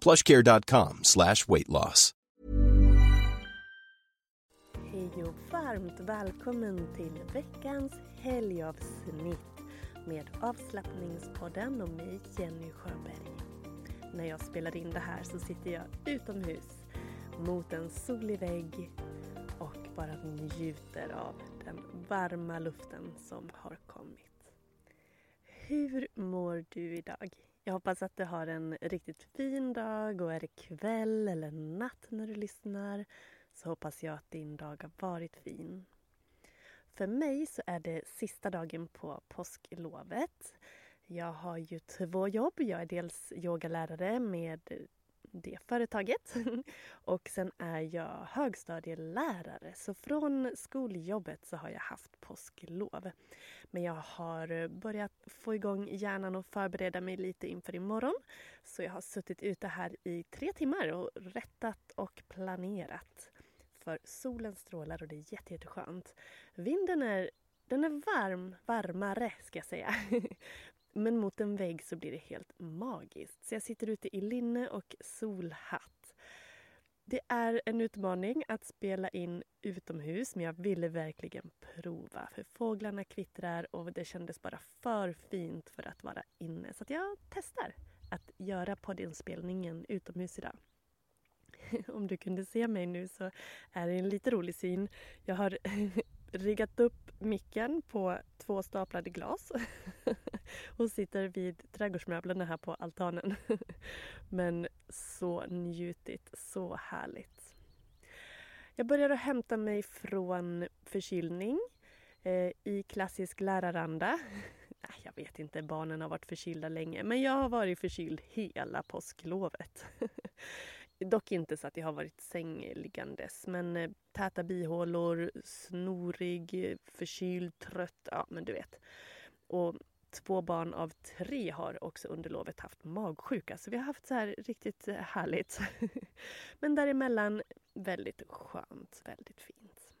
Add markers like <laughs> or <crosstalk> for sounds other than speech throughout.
plushcare.com slash weight loss. Hej och varmt välkommen till veckans helgavsnitt med avslappningspodden och mig Jenny Sjöberg. När jag spelar in det här så sitter jag utomhus mot en solig vägg och bara njuter av den varma luften som har kommit. Hur mår du idag? Jag hoppas att du har en riktigt fin dag och är det kväll eller natt när du lyssnar så hoppas jag att din dag har varit fin. För mig så är det sista dagen på påsklovet. Jag har ju två jobb. Jag är dels yogalärare med det företaget. <laughs> Och sen är jag högstadielärare. Så från skoljobbet så har jag haft påsklov. Men jag har börjat få igång hjärnan och förbereda mig lite inför imorgon. Så jag har suttit ute här i tre timmar och rättat och planerat. För solen strålar och det är jätte, jätteskönt. Vinden är, den är varm, varmare ska jag säga. <laughs> Men mot en vägg så blir det helt magiskt. Så jag sitter ute i linne och solhatt. Det är en utmaning att spela in utomhus men jag ville verkligen prova för fåglarna kvittrar och det kändes bara för fint för att vara inne. Så jag testar att göra poddinspelningen utomhus idag. <laughs> Om du kunde se mig nu så är det en lite rolig syn. Jag har <laughs> riggat upp micken på två staplade glas <laughs> <laughs> och sitter vid trädgårdsmöblerna här på altanen. <laughs> Men så njutigt, så härligt. Jag börjar att hämta mig från förkylning eh, i klassisk läraranda. <laughs> Jag vet inte, barnen har varit förkylda länge men jag har varit förkyld hela påsklovet. Dock inte så att jag har varit sängliggandes men eh, täta bihålor, snorig, förkyld, trött, ja men du vet. Och två barn av tre har också under lovet haft magsjuka så vi har haft så här riktigt eh, härligt. <laughs> men däremellan väldigt skönt, väldigt fint.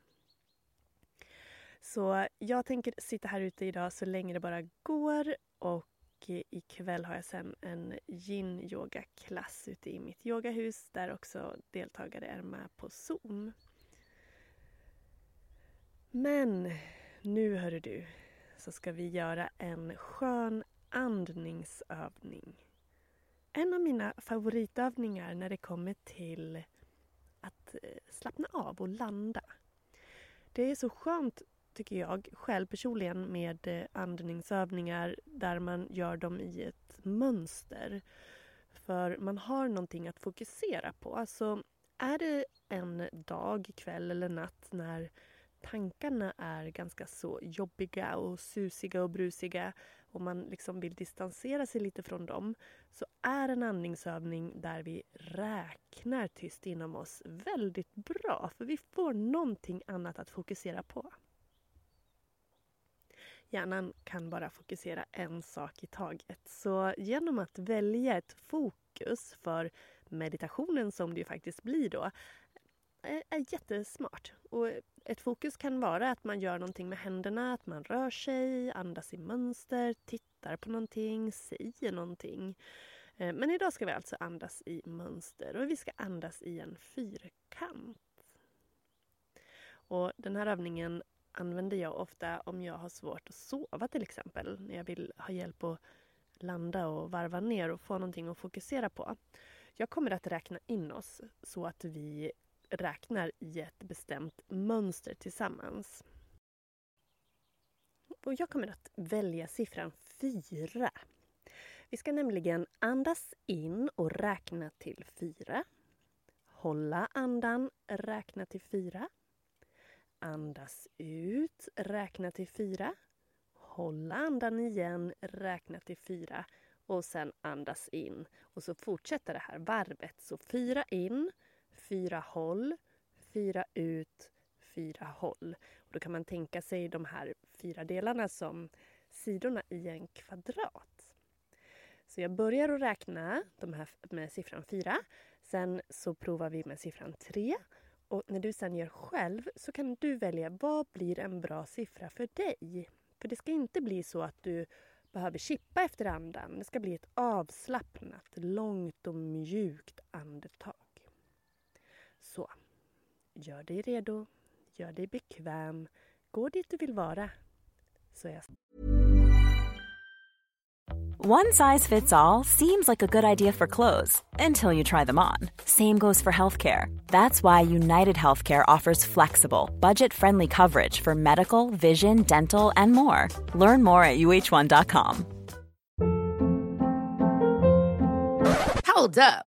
Så jag tänker sitta här ute idag så länge det bara går och ikväll har jag sen en yin-yoga-klass ute i mitt yogahus där också deltagare är med på Zoom. Men nu hör du så ska vi göra en skön andningsövning. En av mina favoritövningar när det kommer till att eh, slappna av och landa. Det är så skönt tycker jag själv personligen med eh, andningsövningar där man gör dem i ett mönster. För man har någonting att fokusera på. Alltså, är det en dag, kväll eller natt när tankarna är ganska så jobbiga och susiga och brusiga och man liksom vill distansera sig lite från dem så är en andningsövning där vi räknar tyst inom oss väldigt bra för vi får någonting annat att fokusera på. Hjärnan kan bara fokusera en sak i taget. Så genom att välja ett fokus för meditationen som det ju faktiskt blir då är, jättesmart. Och ett fokus kan vara att man gör någonting med händerna, att man rör sig, andas i mönster, tittar på någonting, säger någonting. Eh, men idag ska vi alltså andas i mönster och vi ska andas i en fyrkant. Och den här övningen använder jag ofta om jag har svårt att sova till exempel. När jag vill ha hjälp att landa och varva ner och få någonting att fokusera på. Jag kommer att räkna in oss så att vi räknar i ett bestämt mönster tillsammans. Och jag kommer att välja siffran 4. Vi ska nämligen andas in och räkna till 4. Hålla andan, räkna till 4. Andas ut, räkna till 4. Hålla andan igen, räkna till 4 och sen andas in. Och så fortsätter det här varvet. Så 4 in, fyra håll, fyra ut, fyra håll. Och då kan man tänka sig de här fyra delarna som sidorna i en kvadrat. Så jag börjar att räkna de här med siffran 4. Sen så provar vi med siffran 3. Och när du sen gör själv så kan du välja vad blir en bra siffra för dig. För det ska inte bli så att du behöver chippa efter andan. Det ska bli ett avslappnat, långt och mjukt andetag. Så, gör dig redo, gör dig bekväm, gå dit du vill vara. Så jag... One size fits all seems like a good idea for clothes until you try them on. Same goes for healthcare. That's why United Healthcare offers flexible, budget friendly coverage for medical, vision, dental, and more. Learn more at uh1.com. Hold up.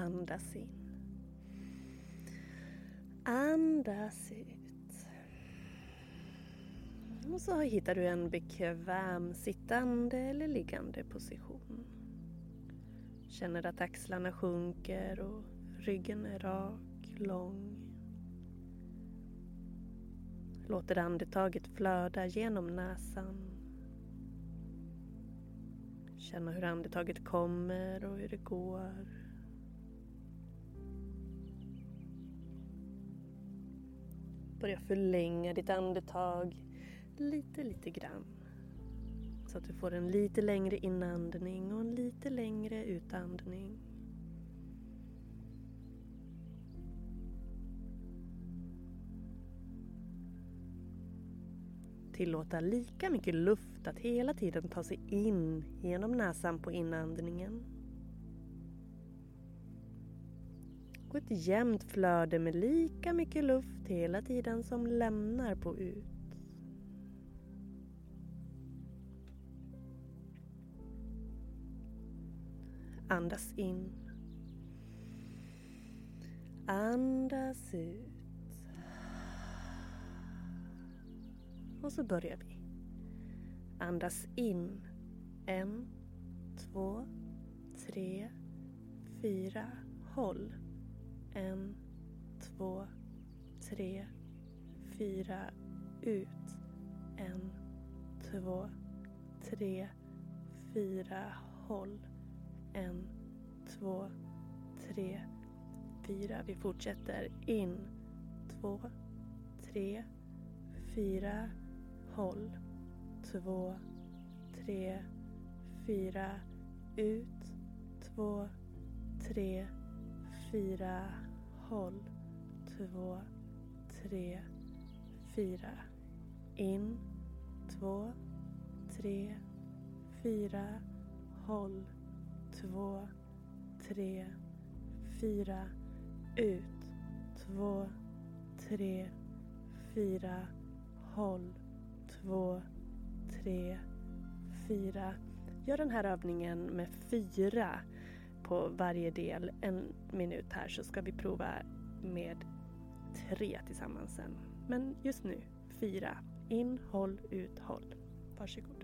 Andas in. Andas ut. Och så hittar du en bekväm sittande eller liggande position. Känner att axlarna sjunker och ryggen är rak, lång. Låter andetaget flöda genom näsan. Känna hur andetaget kommer och hur det går. Börja förlänga ditt andetag lite, lite grann. Så att du får en lite längre inandning och en lite längre utandning. Tillåta lika mycket luft att hela tiden ta sig in genom näsan på inandningen. Och ett jämnt flöde med lika mycket luft hela tiden som lämnar på ut. Andas in. Andas ut. Och så börjar vi. Andas in. En, två, tre, fyra. Håll. En, två, tre, fyra. Ut. En, två, tre, fyra. Håll. En, två, tre, fyra. Vi fortsätter. In. Två, tre, fyra. Håll. Två, tre, fyra. Ut. Två, tre, fyra. Håll. Två, tre, fyra. In. Två, tre, fyra. Håll. Två, tre, fyra. Ut. Två, tre, fyra. Håll. Två, tre, fyra. Gör den här övningen med fyra på varje del en minut här så ska vi prova med tre tillsammans sen. Men just nu, fyra. In, håll, ut, håll. Varsågod.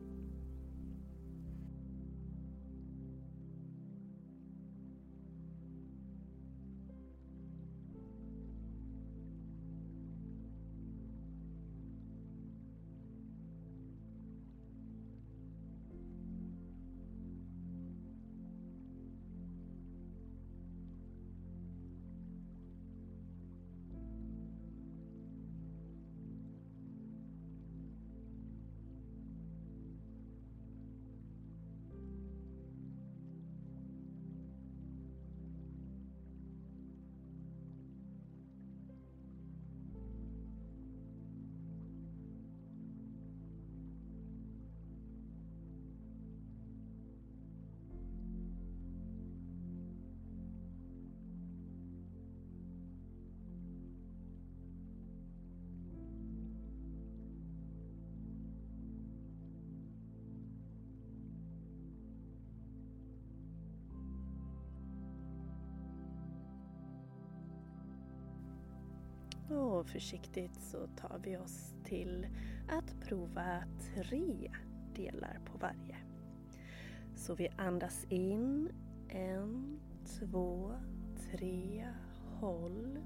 Och försiktigt så tar vi oss till att prova tre delar på varje. Så vi andas in. En, två, tre. Håll.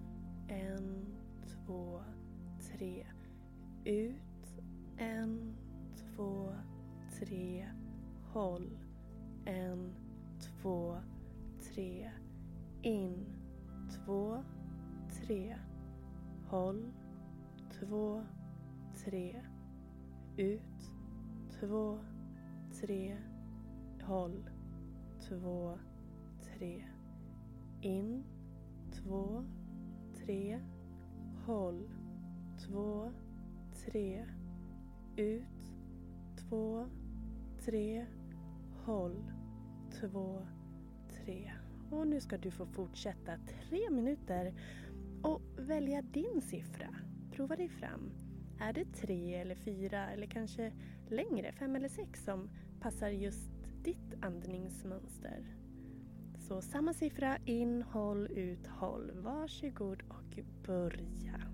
En, två, tre. Ut. En, två, tre. Håll. En, två, tre. In. Två, tre Håll. Två, tre. Ut. Två, tre. Håll. Två, tre. In. Två, tre. Håll. Två, tre. Ut. Två, tre. Håll. Två, tre. Och nu ska du få fortsätta tre minuter och välja din siffra. Prova dig fram. Är det tre eller fyra eller kanske längre, fem eller sex som passar just ditt andningsmönster? Så samma siffra, in, håll, ut, håll. Varsågod och börja.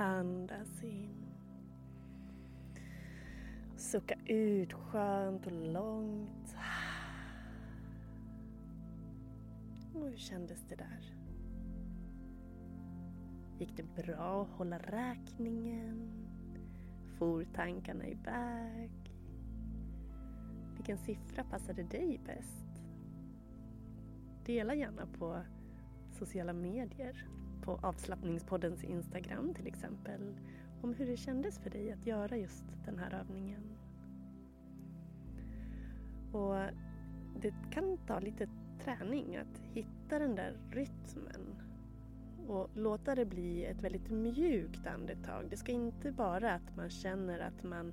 Andas in. Sucka ut skönt och långt. Och hur kändes det där? Gick det bra att hålla räkningen? For tankarna iväg? Vilken siffra passade dig bäst? Dela gärna på sociala medier, på avslappningspoddens Instagram till exempel, om hur det kändes för dig att göra just den här övningen. Och det kan ta lite träning att hitta den där rytmen och låta det bli ett väldigt mjukt andetag. Det ska inte vara att man känner att man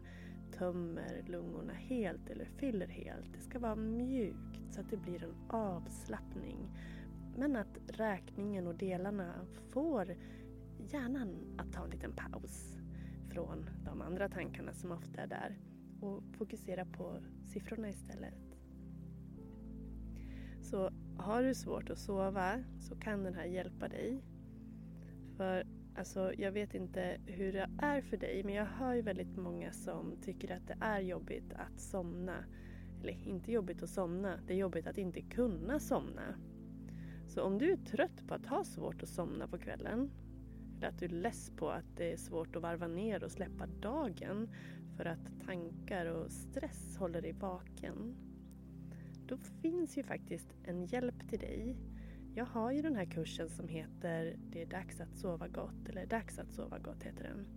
tömmer lungorna helt eller fyller helt. Det ska vara mjukt så att det blir en avslappning. Men att räkningen och delarna får hjärnan att ta en liten paus från de andra tankarna som ofta är där och fokusera på siffrorna istället. Så har du svårt att sova så kan den här hjälpa dig. För alltså, jag vet inte hur det är för dig men jag hör ju väldigt många som tycker att det är jobbigt att somna. Eller inte jobbigt att somna, det är jobbigt att inte kunna somna. Så om du är trött på att ha svårt att somna på kvällen eller att du är less på att det är svårt att varva ner och släppa dagen för att tankar och stress håller dig vaken. Då finns ju faktiskt en hjälp till dig. Jag har ju den här kursen som heter Det är dags att sova gott, eller Dags att sova gott heter den.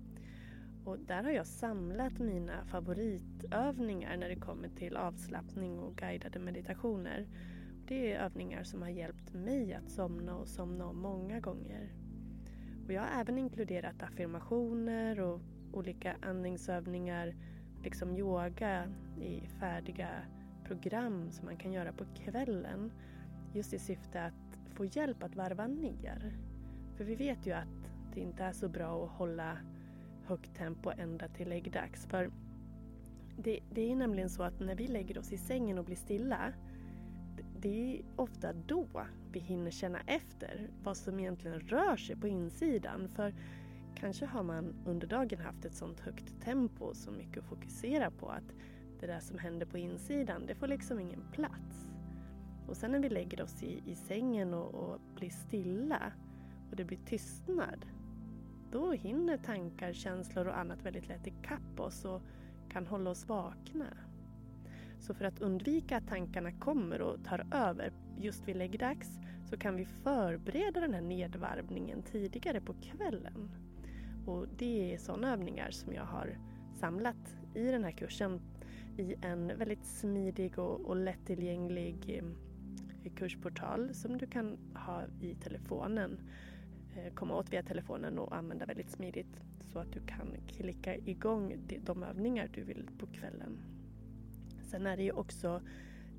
Och där har jag samlat mina favoritövningar när det kommer till avslappning och guidade meditationer. Det är övningar som har hjälpt mig att somna och somna om många gånger. Och jag har även inkluderat affirmationer och olika andningsövningar, liksom yoga i färdiga program som man kan göra på kvällen. Just i syfte att få hjälp att varva ner. För vi vet ju att det inte är så bra att hålla högt tempo ända till läggdags. För det, det är nämligen så att när vi lägger oss i sängen och blir stilla det är ofta då vi hinner känna efter vad som egentligen rör sig på insidan. För kanske har man under dagen haft ett sånt högt tempo så mycket att fokusera på att det där som händer på insidan, det får liksom ingen plats. Och sen när vi lägger oss i, i sängen och, och blir stilla och det blir tystnad, då hinner tankar, känslor och annat väldigt lätt ikapp oss och kan hålla oss vakna. Så för att undvika att tankarna kommer och tar över just vid läggdags så kan vi förbereda den här nedvarvningen tidigare på kvällen. Och det är sådana övningar som jag har samlat i den här kursen i en väldigt smidig och, och lättillgänglig eh, kursportal som du kan ha i telefonen. Eh, komma åt via telefonen och använda väldigt smidigt så att du kan klicka igång de övningar du vill på kvällen. Sen är det ju också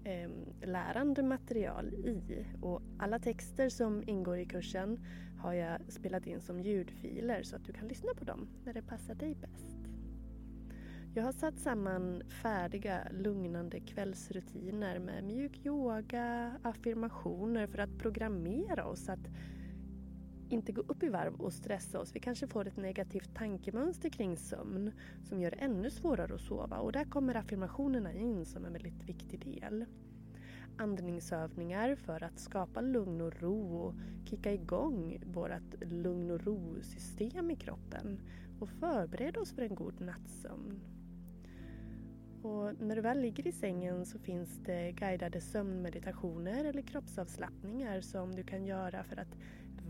eh, lärande material i och alla texter som ingår i kursen har jag spelat in som ljudfiler så att du kan lyssna på dem när det passar dig bäst. Jag har satt samman färdiga lugnande kvällsrutiner med mjuk yoga, affirmationer för att programmera oss att inte gå upp i varv och stressa oss. Vi kanske får ett negativt tankemönster kring sömn som gör det ännu svårare att sova och där kommer affirmationerna in som en väldigt viktig del. Andningsövningar för att skapa lugn och ro och kicka igång vårt lugn och ro-system i kroppen och förbereda oss för en god nattsömn. Och när du väl ligger i sängen så finns det guidade sömnmeditationer eller kroppsavslappningar som du kan göra för att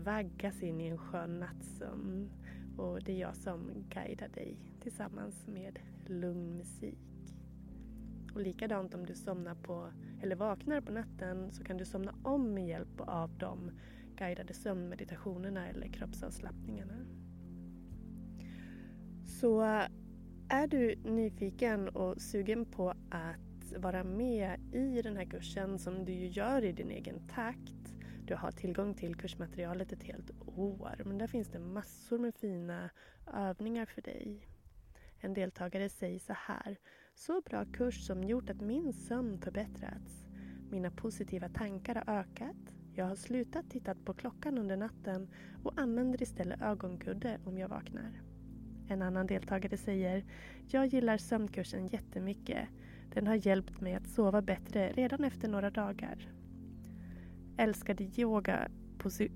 vaggas in i en skön nattsömn. Och det är jag som guidar dig tillsammans med lugn musik. Och likadant om du somnar på, eller vaknar på natten så kan du somna om med hjälp av de guidade sömnmeditationerna eller kroppsavslappningarna. Så är du nyfiken och sugen på att vara med i den här kursen som du ju gör i din egen takt du har tillgång till kursmaterialet ett helt år. Men där finns det massor med fina övningar för dig. En deltagare säger så här. Så bra kurs som gjort att min sömn förbättrats. Mina positiva tankar har ökat. Jag har slutat titta på klockan under natten och använder istället ögonkudde om jag vaknar. En annan deltagare säger Jag gillar sömnkursen jättemycket. Den har hjälpt mig att sova bättre redan efter några dagar. Älskade yoga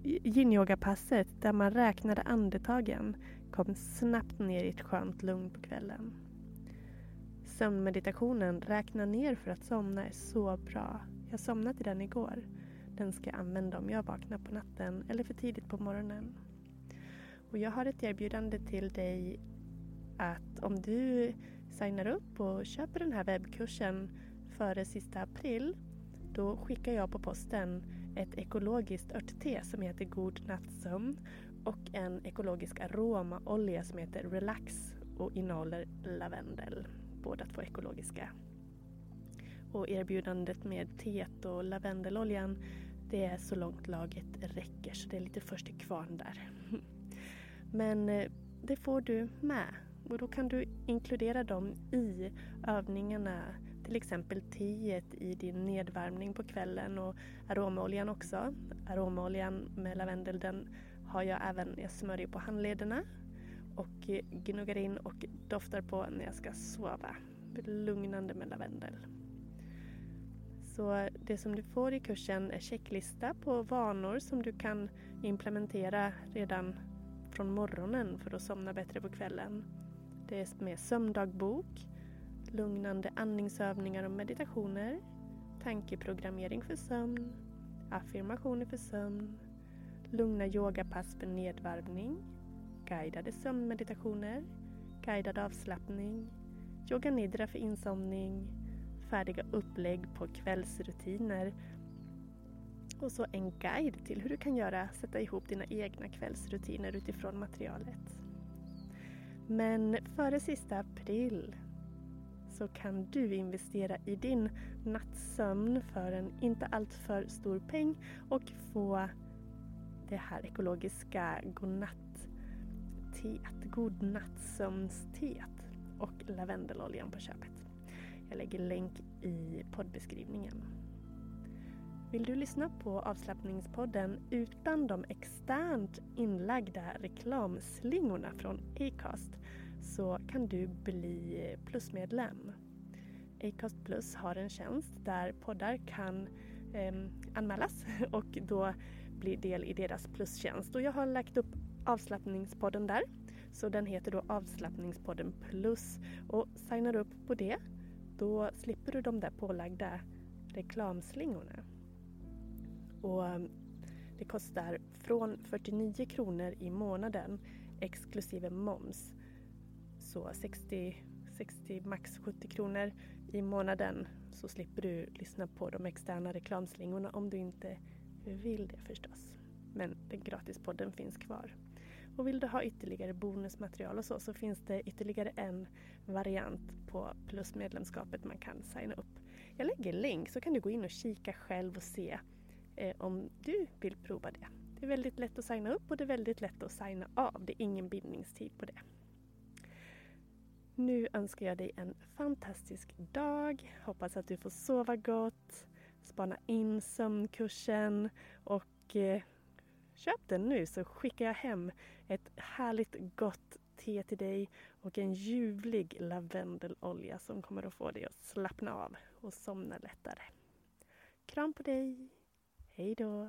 yin-yoga-passet där man räknade andetagen kom snabbt ner i ett skönt lugn på kvällen. Sömnmeditationen Räkna ner för att somna är så bra. Jag somnade till den igår. Den ska jag använda om jag vaknar på natten eller för tidigt på morgonen. Och jag har ett erbjudande till dig att om du signar upp och köper den här webbkursen före sista april då skickar jag på posten ett ekologiskt örtte som heter God nattsömn och en ekologisk aromaolja som heter Relax och innehåller lavendel. Båda två ekologiska. Och erbjudandet med teet och lavendeloljan det är så långt laget räcker så det är lite först till kvarn där. <laughs> Men eh, det får du med och då kan du inkludera dem i övningarna till exempel teet i din nedvärmning på kvällen och aromoljan också. Aromoljan med lavendel den har jag även, jag smörjer på handlederna och gnuggar in och doftar på när jag ska sova. Lugnande med lavendel. Så det som du får i kursen är checklista på vanor som du kan implementera redan från morgonen för att somna bättre på kvällen. Det är med sömndagbok, lugnande andningsövningar och meditationer, tankeprogrammering för sömn, affirmationer för sömn, lugna yogapass för nedvarvning, guidade sömnmeditationer, guidad avslappning, yoga nidra för insomning, färdiga upplägg på kvällsrutiner och så en guide till hur du kan göra, sätta ihop dina egna kvällsrutiner utifrån materialet. Men före sista april så kan du investera i din nattsömn för en inte alltför stor peng och få det här ekologiska godnatt-teet, godnattsömnsteet och lavendeloljan på köpet. Jag lägger länk i poddbeskrivningen. Vill du lyssna på avslappningspodden utan de externt inlagda reklamslingorna från Acast så kan du bli plusmedlem. Acast Plus har en tjänst där poddar kan eh, anmälas <laughs> och då bli del i deras plustjänst. Och jag har lagt upp avslappningspodden där. Så den heter då avslappningspodden plus. Och signar upp på det, då slipper du de där pålagda reklamslingorna. Och ehm, det kostar från 49 kronor i månaden exklusive moms så 60, 60, max 70 kronor i månaden så slipper du lyssna på de externa reklamslingorna om du inte vill det förstås. Men den gratispodden finns kvar. Och vill du ha ytterligare bonusmaterial och så, så finns det ytterligare en variant på plusmedlemskapet man kan signa upp. Jag lägger länk så kan du gå in och kika själv och se eh, om du vill prova det. Det är väldigt lätt att signa upp och det är väldigt lätt att signa av. Det är ingen bindningstid på det. Nu önskar jag dig en fantastisk dag. Hoppas att du får sova gott, spana in sömnkursen och eh, köp den nu så skickar jag hem ett härligt gott te till dig och en ljuvlig lavendelolja som kommer att få dig att slappna av och somna lättare. Kram på dig! Hej då!